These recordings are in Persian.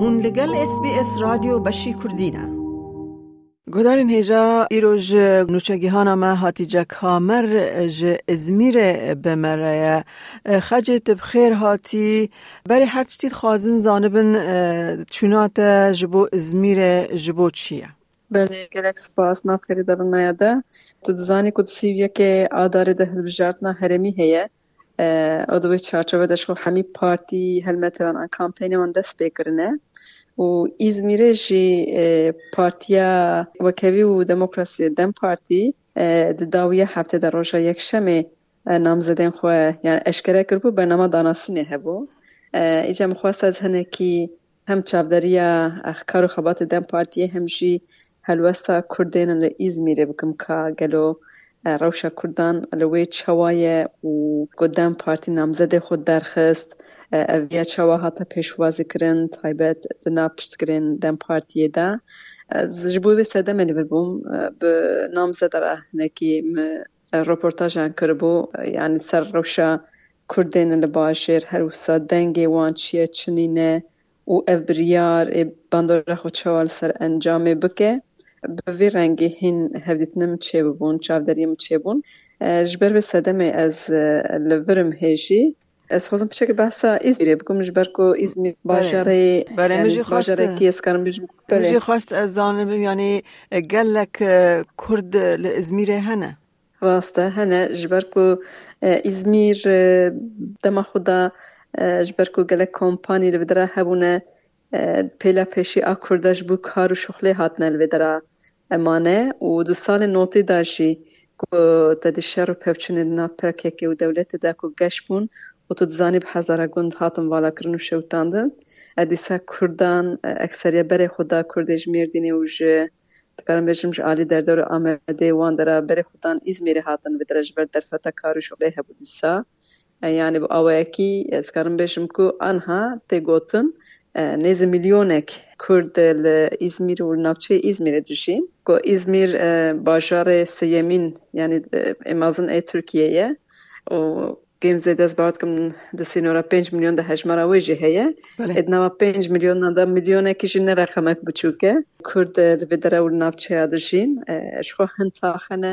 هون لگل اس بی اس رادیو بشی کردینه گدارین هجا ایروژ نوچگیهانا ما هاتی کامر ج ازمیر بمره خجت بخیر هاتی. بری هر چتید خوازن زانبن چونات جبو ازمیر جبو چیه؟ بله گلک سپاس نافخیری دارن نایده تو دزانی کد سیویه که آداره ده هلبجارتنا هرمی هیه. او دوی چارچوبه دشخو همی پارتی هلمت وان کامپینی من دست بکرنه. و ازمیر جی پارتیا وکوی و دموکراسی دم پارتی د داویه هفته در روژا یک شمه نام زدن خواه یعنی اشکره کرد بود برنامه داناسینه هبو. ایجا مخواست از هنه که هم چابداری اخکار و خبات دم پارتی هم جی هلوستا کردین ازمیره بکم که گلو روش کردن لوی چوایه و گدن پارتی نامزد خود درخست اویا چوا حتی پیشوازی کرن تایبت دنا پشت کرن دن پارتی دا زجبوی به سده منی بربوم به نامزد را رپورتاج هم کربو یعنی سر روش کردن لباشر هر وسا دنگی وان چیه چنینه او ابریار ای باندور خود سر انجام بکه به وی رنگی هین هفدیت نم چه بون چاودری م چه بون. جبر به صدمه از لورم هیشی. از خوزم پیشه که بحثا ایز بیره بگم جبر کو ایز می بله. باجاره بله،, یعنی بله مجی خواست مجی خواست از زانبیم یعنی گلک کرد لازمیره هنه. راسته هنه. جبر کو ازمیر دما خودا جبر کو گلک کمپانی لبدره هبونه. پیلا پیشی آکردش بو کارو شخلی هات نلوی درا امانه و دو سال نوتی داشی که تا دی شر و پیوچنی دنا پاکه که دولت دا که گش بون و تو دزانی بحزارا گند هاتم والا کرنو شوطان دن ادیسا کردان اکسریا بره خدا کردش میردینی و جه تکارم بجرم جه آلی در دور آمده وان درا بره خدان از میری هاتن و درش بر درفتا کارو شخلی هبو دیسا. یعنی با آوه اکی از کارم بشم که انها تی گوتن nêzî milyonek Kurd li İzmîr û navçeyê İzmîrê dijîn ku İzmîr bajarê sêyemîn yani êmazin ê Tirkiyeyê û Gêm zêde ez bar dikim di sînora pênc milyon de hejmara wê jî heye ê di nava pênc milyonan de milyonekî jî ne reqemek biçûk e Kurd li vê dere û navçeya dijîn ji xwe hin taxene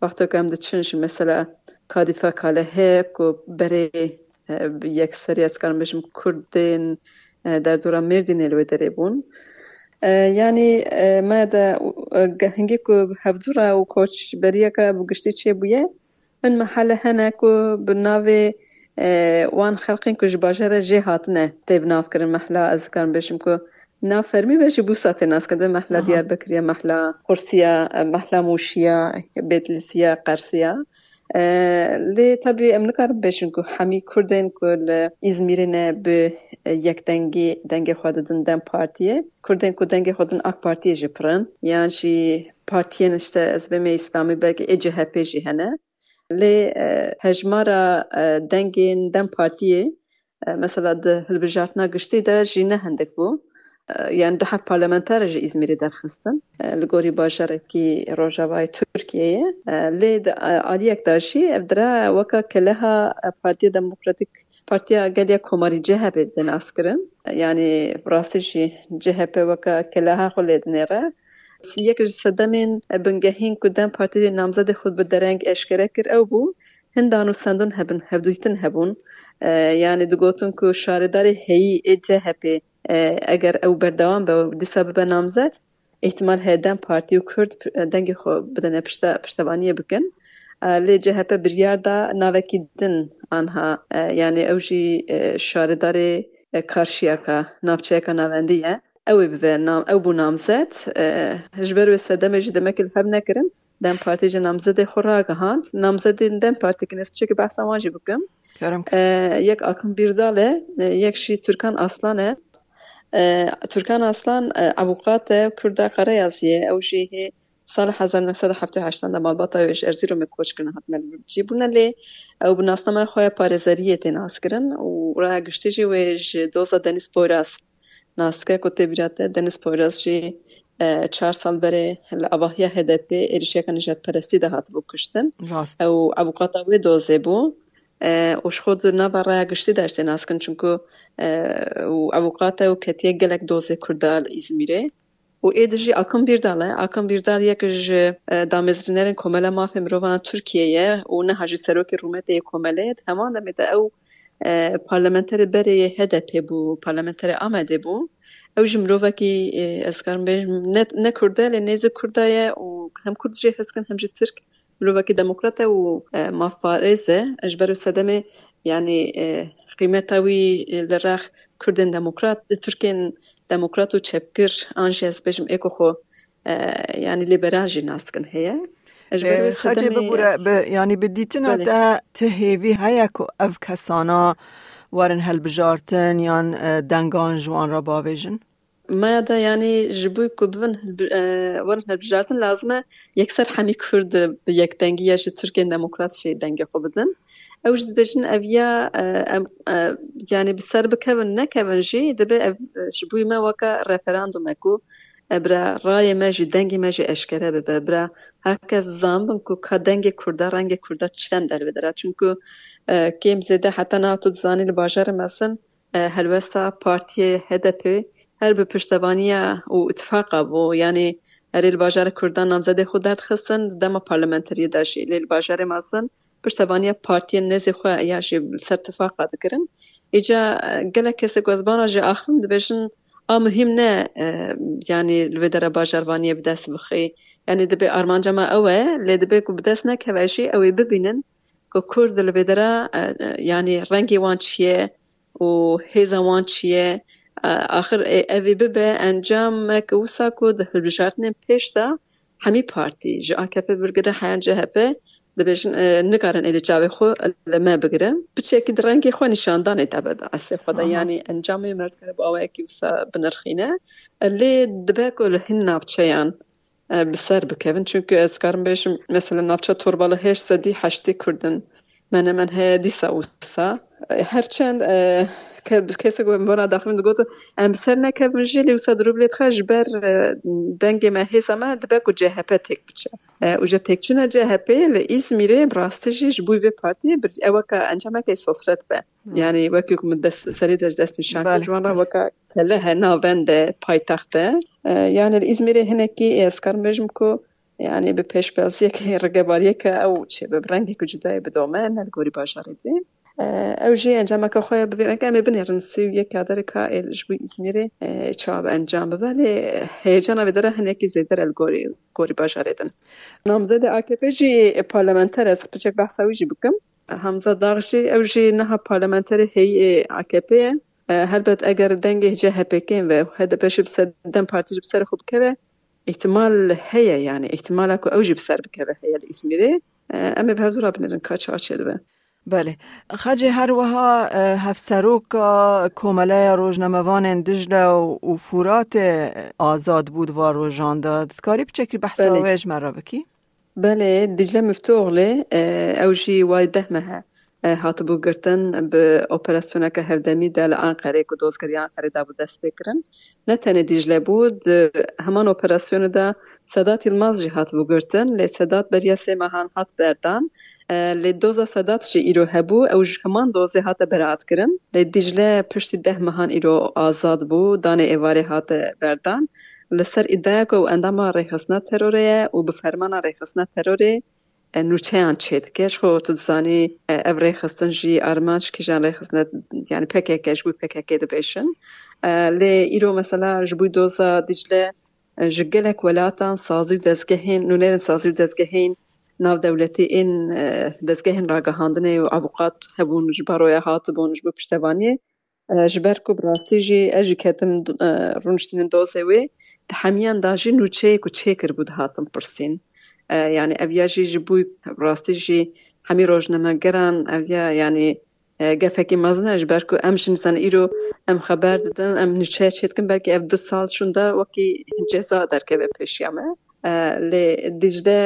wexteke em diçin ji mesela kadîfe kale heye ku berê yekserî ez karim bêjim Kurdên در دوره مردی نلو داره بون یعنی ما دا هنگی که هف و کوچ بریه که بگشتی چه بویه؟ این محله هنه که بناوه وان خلقین که جباشه را جه هاتنه تیب ناف کرن محله از کارم بشم که نا فرمی بشه بو ساته ناس کنده محله دیار بکریه محله قرسیه محله موشیه بیتلیسیه قرسیه. لی طبی ام نکارم بشن که همی کردن که ازمیرینه به یک دنگی دنگ خوددن دن پارتیه کردن که دنگ خودن اک پارتیه جی پرن یعنی جی پارتیه نشته از بیم اسلامی بگه ای جهپی جی هنه لی هجمارا دنگین دن پارتیه مثلا ده هلبجارتنا گشتی ده جی نه هندک بود bû yani duhet parlamenter ji İzmîrê derxistin li gorî bajarekî Rojavayê Tirkiyeyê lê aliyek de jî ev dire weka keleha Partiya Demokratîk Partiya geliya Komarî CHP de naskirin yani rastî jî CHP weka keleha xwe lê dinêre yek ji sedemên bingehîn ku Dem Partiyê namzedê xwe bi dereng eşkere kir ew bû hindan û sendûn hebin hevdûtin hebûn yani digotin ku şaredarê heyî ê CHP اگر او بردوام به دسا به نامزد احتمال هدن پارتی و کرد دنگ خو بدن پشت پشتوانی بکن لی جهپ بریار دا ناوکی آنها یعنی اوجی شاردار کارشیا کا نافچیا کا ناوندیه او او بو نامزد هجبر و دمکل جدمه کل هب نکرم دن پارتی جه نامزد خورا گهاند نامزد دن پارتی کنست چه که بحث آمانجی بکم یک اکم بیرداله یک شی ترکان اصلانه ez piçekî behsa wan jî bikim yek Akın Birdal e yek jî Türkan Aslan e Türkan Aslan avukat e Kurda Qarayazî ew jî hê sala hezar nefsed heftê heştan de malbata wê ji Erzîromê koçkirin hatine cîbûne lê ew bi nasnamaya xwe ya parêzeriyê tê naskirin û raya giştî jî wê ji doza Deniz Poyraz naske ku tê bîra te Deniz Poyraz jî çar sal berê li avahiya HDP êrişiyeka nijadperestî de hatibû kuştin ew avukata wê dozê bû وش خود نبرا گشتی داشته ناسکن چونکو و اوقات و کتیه گلک دوزه کردال ازمیره و ایدجی اکم بیرداله اکم بیردال یک ج دامزرینرین کمله مافه مروان ترکیه و نه هجی سروک رومت کمله همان دمیده او پارلمنتر بری هدف بو پارلمنتر آمده بو او جی مروفکی از کارم بیش نه لی نیز کرده و ترک مروفکی دموکراته و مافارزه اجبر صدمه يعني قيمتاوي لراخ كردن ديمقراط تركين ديمقراط وتشبكر انجي از بيجم ايكو خو يعني ليبراجي ناسكن هي خجه ببوره ب... يعني بديتنا دا تهيوي هياكو اف كسانا ورن هل بجارتن يان دنگان جوان را باویجن؟ ما دا يعني جبوي كوبن ورن هل بجارتن لازمه يكسر حمي كرد بيك دنگي يا تركين ديمقراط شي دنگي خو بدن. اوج دبجن اویا يعني بسر بكون نكون جي دبي جبوي ما وكا ريفراندوم اكو برا رای ما جی دنگی ما جی اشکره ببه برا هرکس زنبن که که دنگ کرده رنگ کرده چند در بدره چونکه کم زده حتی نه تو زانی لباجر مثلا هلوستا پارتی هدپی هر به پشتوانی و اتفاقه و یعنی هر الباجر کردن نامزده خود درد خستن دم پارلمنتری داشتی لیل باجر مثلا پشتوانی پارتی نزی خو یا جی سرتفاق دکرن ایجا گله کسی گوزبانا جی آخرم دبیشن آ مهم نه يعني الودرة باجروانية بداس بخي يعني دبي أرمانجا ما أوه لي دبي كو بداس نكواشي أوي ببينن كو كرد الودرة يعني رنگي وان چيه و هيزا وان چيه آخر اوي ببه انجام مك وسا كو دهل بجارتن پیش دا. همي پارتي جا AKP برگره حيان جهبه دبیشن نکارن ایدی جاوی خو لما بگیرن بچه که درنگی خو نشاندان ایتا اصلی خدا یعنی انجامی مرد کرد با کی وسا بنرخینه. لی دبکو لهن نافچهان بسر بکوین. چونکه از کارم بیشم مثلا نافچه تورباله هش سدی هشتی کردن. من من ها دیسا وسا. هرچند کسی گویم بنا داخل گوت ام سر نکه جلی وسا دروب لیت خش بر دنگ ما جهپه تک بچه. و جه تک چونه جهپه ل İzmir'e براستجی جبوی به پارتی بر اوکا انجامه که سوسرت به. یعنی وکی کم دست سری دست دست شانک جوان را وکا کله ناوند پایتخته. یعنی İzmir'e هنکی اسکار مجم کو يعني بپیش بازی که رقباریه که او چه ببرنگی که جدای او جي انجام که خواه ببینن که ببینی رنسی و یک کادر که الجبوی ازمیره چاب انجام ببالی هیجان بدره هنکی زیدر الگوری گوری باشاریدن نامزد آکپه جی پارلمنتر از بچک بحثاوی جی بکم همزه داغشی او جی نه پارلمنتر هی آکپه هلبت اگر دنگ جه هپکین و هده بشی بسر دن پارتی بسر خوب که احتمال هي يعني احتمال اكو اوجي بسر بكبه هي الاسميري اما بهزورا بنرن كاتش هاتشي بله خجه هر وها هفسروک کومله روزنامه‌وان دجله و فورات آزاد بود و روزان داد کاری بچه بحث بله. مرا بکی؟ بله دجله مفتوغ لی اوجی وایده مها هاتبو گرتن به اپراسیون که هفدمی دل آنقره که دوزگری آنقره دا بود دست بکرن. نه تنه دیجله بود. همان اپراسیون دا صدات الماز جی هاتبو گرتن صدات بریا سه ماهان هات بردان لی دوزا صدات جی ایرو هبو. او همان دوزه هات برات کرن. لی دیجله پشتی ده ماهان ایرو آزاد بو. دانه ایواره هات بردان لسر ادعا که انداما ریخصنا تروره و بفرمانا ریخصنا تروره نوچیان چید کش خو تو زانی او ریخستن جی ارمانش که جان ریخستن یعنی پکه کش بوی پکه که دبیشن. لی ایرو مثلا جبوی دوزا دیجله جگلک ولاتان سازی دزگهین نونیرن سازی دزگهین ناو دولتی این دزگهین راگهاندنه و ابوقات هبون جبارویا هات بون جبو پشتوانی. جبر کو براستی جی اجی کتم رونشتین دوزه وی. تحمیان داجی نوچه کو چه بود هاتم پرسین يعني ئەڤیا ژی بووی ڕاستیژی هەمی ڕۆژنەمەگەران ئەڤیا ینی گەفێکی مەزنەش بەرکو ئەم شنسان ئیرۆ ئەم خەبەر ددن ئەم نوچێ چێتکن بەکی ئەف دو ساڵ شوندا وەکی جێزا دەرکەوێ پێشیامە لێ دیژدە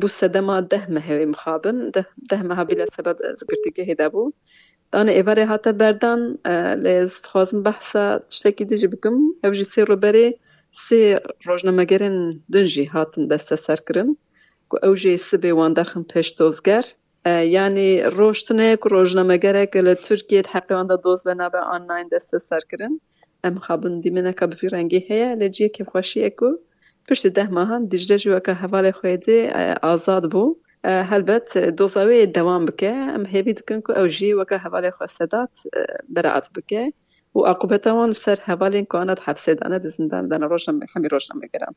بوو سەدەما ده مەهێوی مخابن ده مەهابی لە سەبەت گرتیگە هێدا بوو دانە ئێوارێ هاتە بەردان لێ خوازم بەحسا شتێکی دژی بکەم ئەو ژی سێ ڕۆبەرێ سه روزنامه دنجی هاتن دست سر کردن که او وان دخن پشت دوزگر یعنی روش تنه که روزنامه گره که لی ترکیت دوز آنلاین دست سەرکردن. ئەم خابن دیمینه که بفی رنگی هیا که خوشی اکو پشت ده ماهان دیجره جوه که حوال خویده آزاد بو هلبت دوزاوی دوام بکه ام هیوی دکن که او جی وکه حوال خوش سداد بکه و عقوبەتەوان سەر هەواڵین کوانەت حەفسێدانەت زنداندانە ڕۆژە هەمی ڕۆژنامەگەران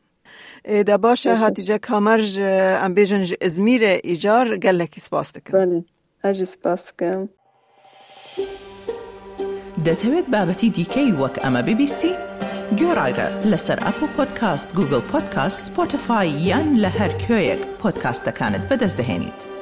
دا باشە هاتیجە کامەرژ ئەم بێژن ئزمیرە ئیجار گەلەکی سپاس دەکەن ئەژی سپاس دەکەم. دەتەوێت بابەتی دیکەی وەک ئەمە ببیستی؟ گۆڕایرە لەسەر ئەپ و پۆدکاست گوگل پۆدکاست سپۆتفاای یان لە هەر کوێیەک پۆدکاستەکانت بەدەستدەێنیت.